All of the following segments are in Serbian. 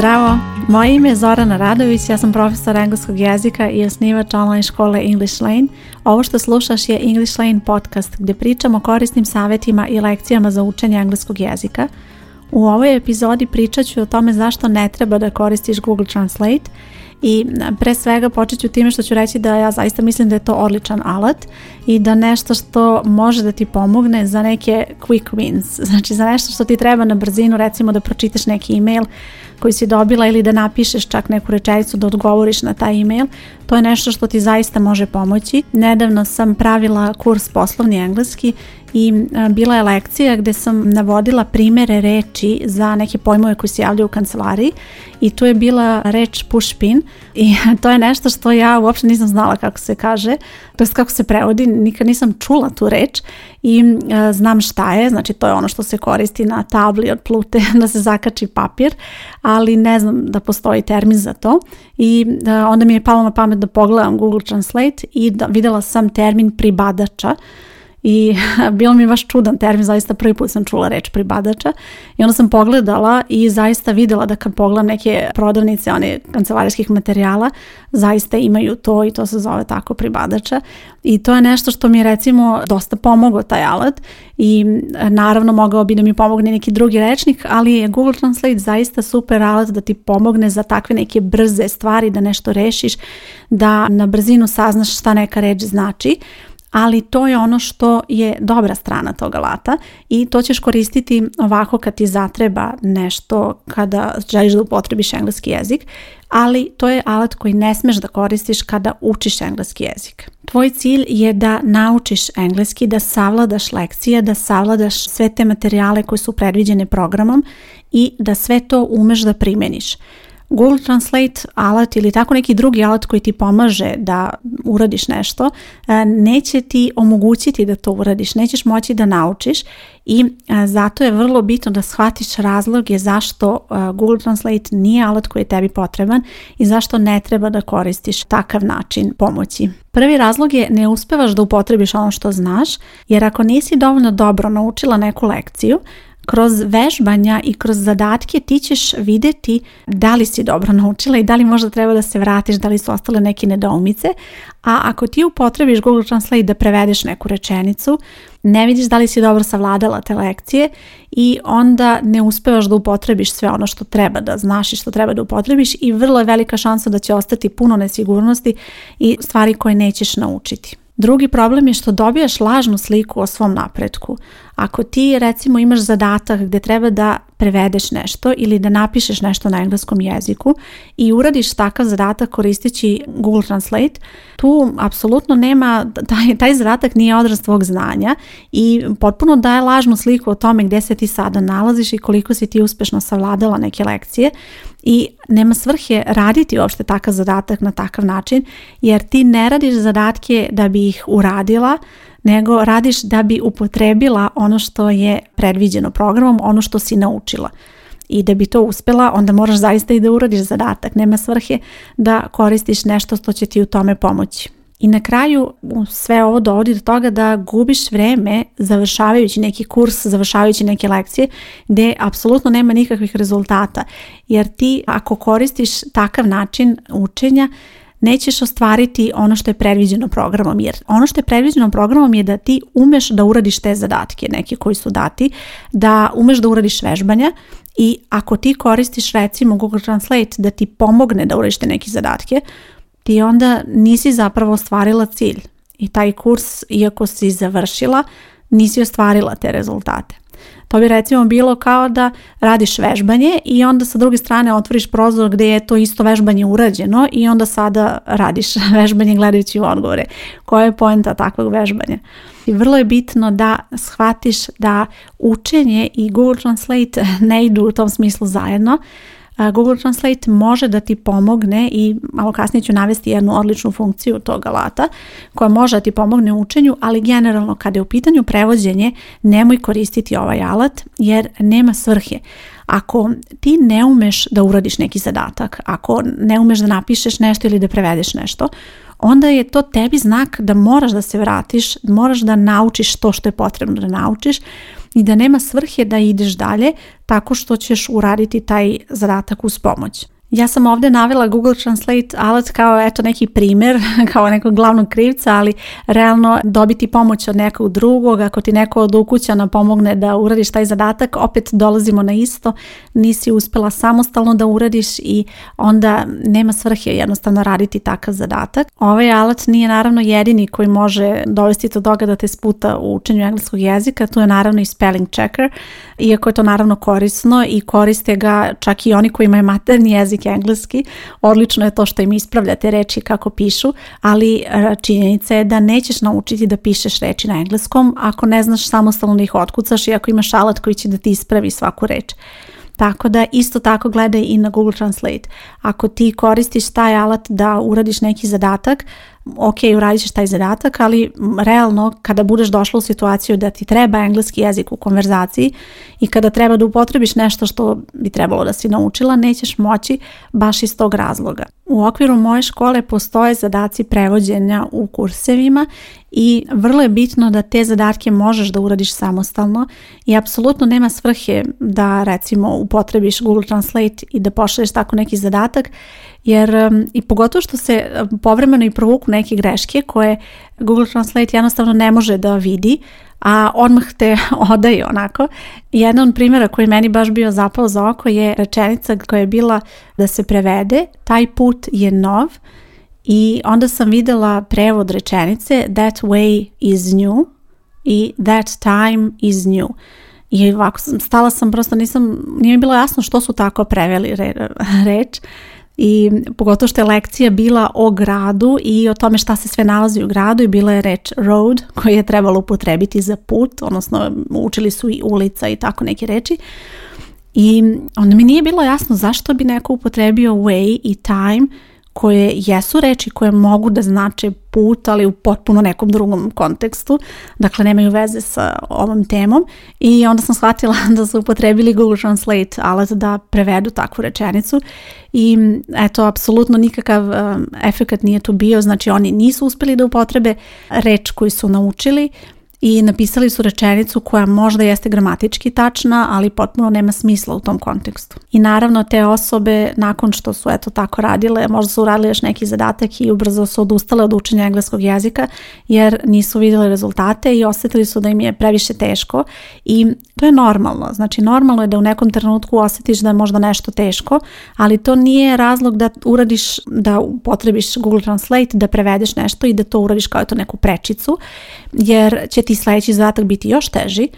Zdravo, moje ime je Zorana Radović, ja sam profesor engleskog jezika i osnivač online škole English Lane. Ovo što slušaš je English Lane podcast gdje pričamo o korisnim savjetima i lekcijama za učenje engleskog jezika. U ovoj epizodi pričat ću o tome zašto ne treba da koristiš Google Translate i e, pre svega počet ću time što ću reći da ja zaista mislim da je to odličan alat i da nešto što može da ti pomogne za neke quick wins, znači za nešto što ti treba na brzinu, recimo da pročitaš neki email koji si dobila ili da napišeš čak neku rečenicu da odgovoriš na taj email, to je nešto što ti zaista može pomoći. Nedavno sam pravila kurs poslovni engleski i bila je lekcija gdje sam navodila primere reči za neke pojmove koji se javljaju u kancelariji i tu je bila reč push pin i to je nešto što ja uopšte nisam znala kako se kaže, to kako se prevodi, nikad nisam čula tu reč i znam šta je, znači to je ono što se koristi na tabli od plute da se zakači papir, ali ne znam da postoji termin za to i onda mi je palo na pamet da pogledam Google Translate i da, videla sam termin pribadača i bio mi baš čudan termin, zaista prvi put sam čula reč pribadača i onda sam pogledala i zaista videla da kad pogledam neke prodavnice one kancelarijskih materijala, zaista imaju to i to se zove tako pribadača i to je nešto što mi je recimo dosta pomogao taj alat i eh, naravno mogao bi da mi pomogne neki drugi rečnik, ali je Google Translate zaista super alat da ti pomogne za takve neke brze stvari, da nešto rešiš, da na brzinu saznaš šta neka reč znači ali to je ono što je dobra strana tog alata i to ćeš koristiti ovako kad ti zatreba nešto kada želiš da upotrebiš engleski jezik, ali to je alat koji ne smeš da koristiš kada učiš engleski jezik. Tvoj cilj je da naučiš engleski, da savladaš lekcije, da savladaš sve te materijale koje su predviđene programom i da sve to umeš da primeniš. Google Translate alat ili tako neki drugi alat koji ti pomaže da uradiš nešto, e, neće ti omogućiti da to uradiš, nećeš moći da naučiš i e, zato je vrlo bitno da shvatiš je zašto e, Google Translate nije alat koji je tebi potreban i zašto ne treba da koristiš takav način pomoći. Prvi razlog je ne uspevaš da upotrebiš ono što znaš, jer ako nisi dovoljno dobro naučila neku lekciju, kroz vežbanja i kroz zadatke ti ćeš vidjeti da li si dobro naučila i da li možda treba da se vratiš, da li su ostale neke nedoumice. A ako ti upotrebiš Google Translate da prevedeš neku rečenicu, ne vidiš da li si dobro savladala te lekcije i onda ne uspevaš da upotrebiš sve ono što treba da znaš i što treba da upotrebiš i vrlo je velika šansa da će ostati puno nesigurnosti i stvari koje nećeš naučiti. Drugi problem je što dobijaš lažnu sliku o svom napretku. Ako ti recimo imaš zadatak gdje treba da prevedeš nešto ili da napišeš nešto na engleskom jeziku i uradiš takav zadatak koristeći Google Translate, tu apsolutno nema, taj, taj zadatak nije odraz tvog znanja i potpuno daje lažnu sliku o tome gdje se ti sada nalaziš i koliko si ti uspješno savladala neke lekcije i nema svrhe raditi uopšte takav zadatak na takav način jer ti ne radiš zadatke da bi ih uradila, nego radiš da bi upotrebila ono što je predviđeno programom, ono što si naučila. I da bi to uspjela, onda moraš zaista i da uradiš zadatak. Nema svrhe da koristiš nešto što će ti u tome pomoći. I na kraju sve ovo dovodi do toga da gubiš vreme završavajući neki kurs, završavajući neke lekcije gdje apsolutno nema nikakvih rezultata. Jer ti ako koristiš takav način učenja nećeš ostvariti ono što je predviđeno programom. Jer ono što je predviđeno programom je da ti umeš da uradiš te zadatke neke koji su dati, da umeš da uradiš vežbanja i ako ti koristiš recimo Google Translate da ti pomogne da uradiš te neke zadatke, ti onda nisi zapravo ostvarila cilj. I taj kurs, iako si završila, nisi ostvarila te rezultate. To pa bi recimo bilo kao da radiš vežbanje i onda sa druge strane otvoriš prozor gdje je to isto vežbanje urađeno i onda sada radiš vežbanje gledajući u odgovore. Koja je poenta takvog vežbanja? I vrlo je bitno da shvatiš da učenje i Google Translate ne idu u tom smislu zajedno, Google Translate može da ti pomogne i malo kasnije ću navesti jednu odličnu funkciju tog alata koja može da ti pomogne u učenju, ali generalno kada je u pitanju prevođenje nemoj koristiti ovaj alat jer nema svrhe. Ako ti ne umeš da uradiš neki zadatak, ako ne umeš da napišeš nešto ili da prevedeš nešto, onda je to tebi znak da moraš da se vratiš, moraš da naučiš to što je potrebno da naučiš i da nema svrhe da ideš dalje tako što ćeš uraditi taj zadatak uz pomoć. Ja sam ovdje navela Google Translate alat kao eto neki primjer, kao nekog glavnog krivca, ali realno dobiti pomoć od nekog drugog, ako ti neko od ukućana pomogne da uradiš taj zadatak, opet dolazimo na isto, nisi uspjela samostalno da uradiš i onda nema svrhe jednostavno raditi takav zadatak. Ovaj alat nije naravno jedini koji može dovesti do toga da te sputa u učenju engleskog jezika, tu je naravno i spelling checker, iako je to naravno korisno i koriste ga čak i oni koji imaju materni jezik engleski. Odlično je to što im ispravljate reči kako pišu, ali e, činjenica je da nećeš naučiti da pišeš reči na engleskom ako ne znaš samostalno da ih otkucaš i ako imaš alat koji će da ti ispravi svaku reč. Tako da isto tako gledaj i na Google Translate. Ako ti koristiš taj alat da uradiš neki zadatak, ok, uradit ćeš taj zadatak, ali realno kada budeš došla u situaciju da ti treba engleski jezik u konverzaciji i kada treba da upotrebiš nešto što bi trebalo da si naučila, nećeš moći baš iz tog razloga. U okviru moje škole postoje zadaci prevođenja u kursevima i vrlo je bitno da te zadatke možeš da uradiš samostalno i apsolutno nema svrhe da recimo upotrebiš Google Translate i da pošalješ tako neki zadatak jer i pogotovo što se povremeno i provuku neke greške koje Google Translate jednostavno ne može da vidi, a odmah te odaje onako. Jedan od primjera koji meni baš bio zapao za oko je rečenica koja je bila da se prevede, taj put je nov i onda sam videla prevod rečenice that way is new i that time is new. I ovako sam, stala sam prosto, nisam, nije mi bilo jasno što su tako preveli re, reč i pogotovo što je lekcija bila o gradu i o tome šta se sve nalazi u gradu i bila je reč road koju je trebalo upotrebiti za put, odnosno učili su i ulica i tako neke reči. I onda mi nije bilo jasno zašto bi neko upotrebio way i time koje jesu reči koje mogu da znače put, ali u potpuno nekom drugom kontekstu, dakle nemaju veze sa ovom temom i onda sam shvatila da su upotrebili Google Translate alat da prevedu takvu rečenicu i eto, apsolutno nikakav um, efekt nije tu bio, znači oni nisu uspeli da upotrebe reč koju su naučili, i napisali su rečenicu koja možda jeste gramatički tačna, ali potpuno nema smisla u tom kontekstu. I naravno te osobe nakon što su eto tako radile, možda su uradile još neki zadatak i ubrzo su odustale od učenja engleskog jezika jer nisu vidjeli rezultate i osjetili su da im je previše teško i to je normalno. Znači normalno je da u nekom trenutku osjetiš da je možda nešto teško, ali to nije razlog da uradiš, da upotrebiš Google Translate, da prevedeš nešto i da to uradiš kao to neku prečicu, jer će ti sljedeći zadatak biti još teži,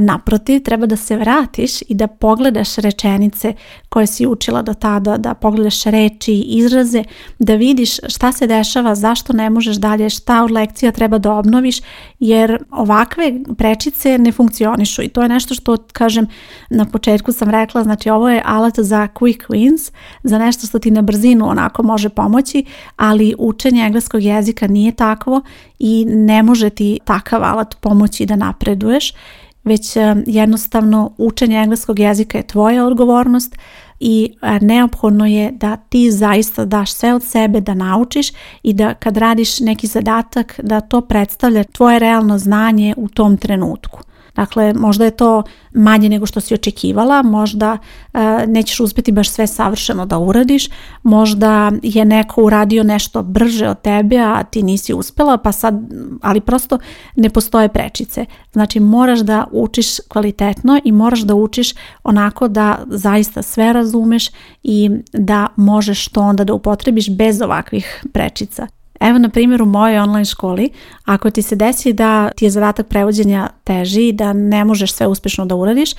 Naprotiv, treba da se vratiš i da pogledaš rečenice koje si učila do tada, da pogledaš reči, izraze, da vidiš šta se dešava, zašto ne možeš dalje, šta od lekcija treba da obnoviš, jer ovakve prečice ne funkcionišu i to je nešto što, kažem, na početku sam rekla, znači ovo je alat za quick wins, za nešto što ti na brzinu onako može pomoći, ali učenje engleskog jezika nije takvo i ne može ti takav alat pomoći da napreduješ već e, jednostavno učenje engleskog jezika je tvoja odgovornost i e, neophodno je da ti zaista daš sve od sebe da naučiš i da kad radiš neki zadatak da to predstavlja tvoje realno znanje u tom trenutku. Dakle, možda je to manje nego što si očekivala, možda e, nećeš uspjeti baš sve savršeno da uradiš, možda je neko uradio nešto brže od tebe, a ti nisi uspjela, pa sad, ali prosto ne postoje prečice. Znači, moraš da učiš kvalitetno i moraš da učiš onako da zaista sve razumeš i da možeš to onda da upotrebiš bez ovakvih prečica. Evo, na primjer, u mojoj online školi, ako ti se desi da ti je zadatak prevođenja teži, da ne možeš sve uspješno da uradiš,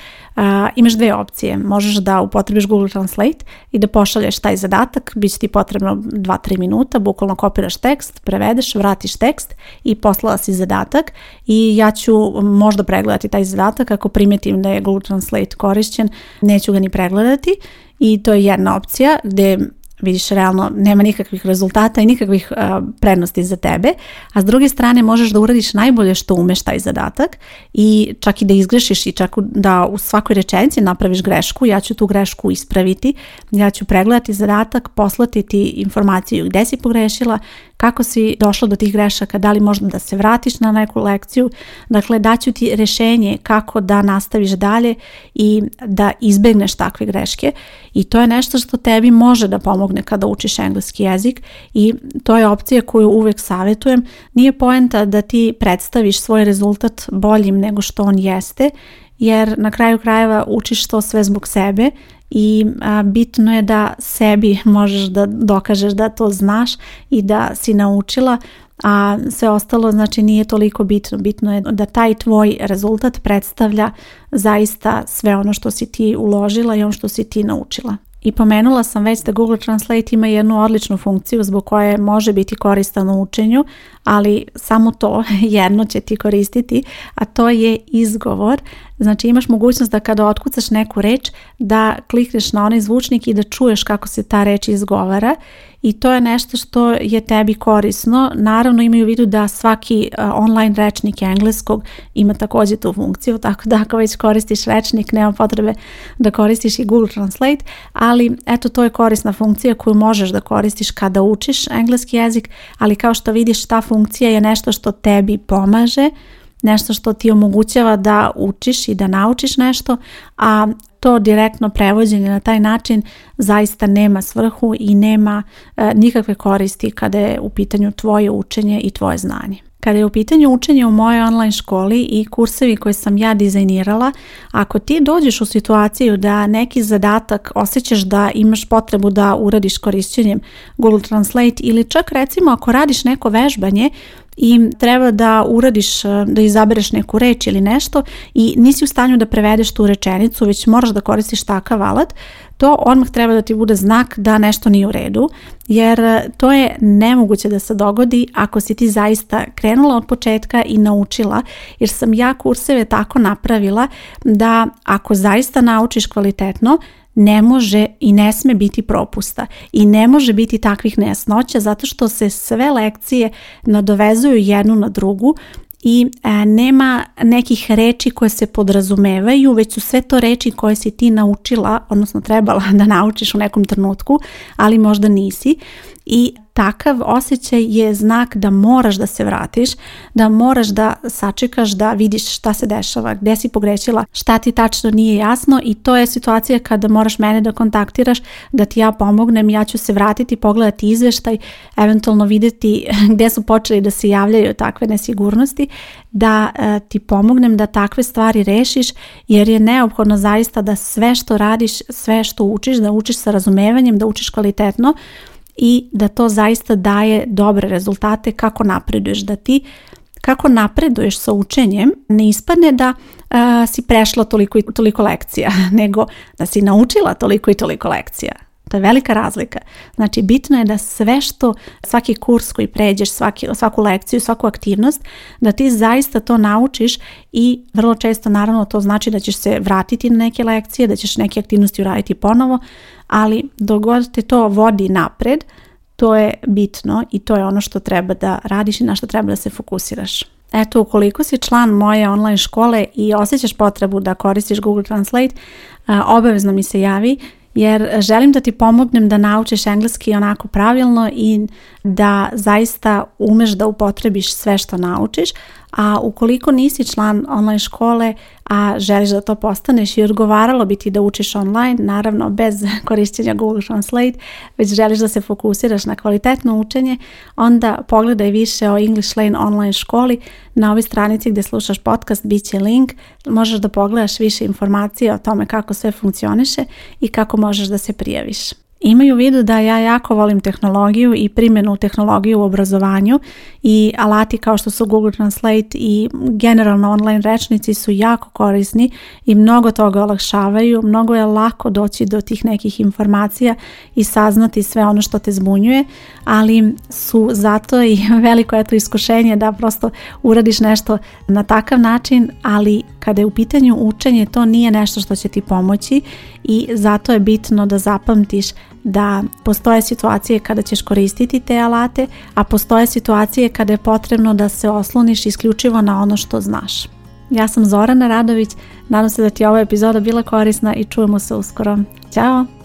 imaš dve opcije. Možeš da upotrebiš Google Translate i da pošalješ taj zadatak, bit će ti potrebno 2-3 minuta, bukvalno kopiraš tekst, prevedeš, vratiš tekst i poslala si zadatak i ja ću možda pregledati taj zadatak ako primetim da je Google Translate korišćen, neću ga ni pregledati i to je jedna opcija gdje vidiš realno nema nikakvih rezultata i nikakvih e, prednosti za tebe, a s druge strane možeš da uradiš najbolje što umeš taj zadatak i čak i da izgrešiš i čak da u svakoj rečenici napraviš grešku, ja ću tu grešku ispraviti, ja ću pregledati zadatak, poslati ti informaciju gdje si pogrešila, kako si došla do tih grešaka, da li možda da se vratiš na neku lekciju, dakle daću ti rješenje kako da nastaviš dalje i da izbegneš takve greške i to je nešto što tebi može da pomogne pomogne kada učiš engleski jezik i to je opcija koju uvek savjetujem. Nije poenta da ti predstaviš svoj rezultat boljim nego što on jeste, jer na kraju krajeva učiš to sve zbog sebe i bitno je da sebi možeš da dokažeš da to znaš i da si naučila, a sve ostalo znači nije toliko bitno. Bitno je da taj tvoj rezultat predstavlja zaista sve ono što si ti uložila i ono što si ti naučila. I pomenula sam već da Google Translate ima jednu odličnu funkciju zbog koje može biti koristan u učenju, ali samo to jedno će ti koristiti, a to je izgovor. Znači imaš mogućnost da kada otkucaš neku reč da klikneš na onaj zvučnik i da čuješ kako se ta reč izgovara i to je nešto što je tebi korisno. Naravno imaju u vidu da svaki e, online rečnik engleskog ima također tu funkciju, tako da ako već koristiš rečnik nema potrebe da koristiš i Google Translate, ali eto to je korisna funkcija koju možeš da koristiš kada učiš engleski jezik, ali kao što vidiš ta funkcija je nešto što tebi pomaže, nešto što ti omogućava da učiš i da naučiš nešto, a to direktno prevođenje na taj način zaista nema svrhu i nema e, nikakve koristi kada je u pitanju tvoje učenje i tvoje znanje. Kada je u pitanju učenje u mojoj online školi i kursevi koje sam ja dizajnirala, ako ti dođeš u situaciju da neki zadatak osjećaš da imaš potrebu da uradiš korišćenjem Google Translate ili čak recimo ako radiš neko vežbanje, i treba da uradiš, e, da izabereš neku reč ili nešto i nisi u stanju da prevedeš tu rečenicu, već moraš da koristiš takav alat, to odmah treba da ti bude znak da nešto nije u redu, jer e, to je nemoguće da se dogodi ako si ti zaista krenula od početka i naučila, jer sam ja kurseve tako napravila da ako zaista naučiš kvalitetno, ne može i ne sme biti propusta i ne može biti takvih nejasnoća zato što se sve lekcije nadovezuju jednu na drugu i e, nema nekih reči koje se podrazumevaju, već su sve to reči koje si ti naučila, odnosno trebala da naučiš u nekom trenutku, ali možda nisi i takav osjećaj je znak da moraš da se vratiš, da moraš da sačekaš da vidiš šta se dešava, gdje si pogrešila, šta ti tačno nije jasno i to je situacija kada moraš mene da kontaktiraš, da ti ja pomognem, ja ću se vratiti, pogledati izveštaj, eventualno vidjeti gdje su počeli da se javljaju takve nesigurnosti, da e, ti pomognem da takve stvari rešiš jer je neophodno zaista da sve što radiš, sve što učiš, da učiš sa razumevanjem, da učiš kvalitetno, i da to zaista daje dobre rezultate kako napreduješ, da ti kako napreduješ sa učenjem ne ispadne da si prešla toliko i toliko lekcija, nego da si naučila toliko i toliko lekcija. To je velika razlika. Znači, bitno je da sve što, svaki kurs koji pređeš, svaku lekciju, svaku aktivnost, da ti zaista to naučiš i vrlo često naravno to znači da ćeš se vratiti na neke lekcije, da ćeš neke aktivnosti uraditi ponovo, ali dok te to vodi napred, to je bitno i to je ono što treba da radiš i na što treba da se fokusiraš. Eto, ukoliko si član moje online škole i osjećaš potrebu da koristiš Google Translate, obavezno mi se javi jer eh, želim da ti pomognem da naučiš engleski onako pravilno i da zaista umeš da upotrebiš sve što naučiš, a ukoliko nisi član online škole, a želiš da to postaneš i odgovaralo bi ti da učiš online, naravno bez korišćenja Google Translate, već želiš da se fokusiraš na kvalitetno učenje, onda pogledaj više o English Lane online školi. Na ovoj stranici gdje slušaš podcast bit će link, možeš da pogledaš više informacije o tome kako sve funkcioniše i kako možeš da se prijaviš. Imaju u vidu da ja jako volim tehnologiju i primjenu tehnologiju u obrazovanju i alati kao što su Google Translate i generalno online rečnici su jako korisni i mnogo toga olakšavaju, mnogo je lako doći do tih nekih informacija i saznati sve ono što te zbunjuje, ali su zato i veliko je to iskušenje da prosto uradiš nešto na takav način, ali kada je u pitanju učenje, to nije nešto što će ti pomoći i zato je bitno da zapamtiš da postoje situacije kada ćeš koristiti te alate, a postoje situacije kada je potrebno da se osloniš isključivo na ono što znaš. Ja sam Zorana Radović, nadam se da ti je ova epizoda bila korisna i čujemo se uskoro. Ćao!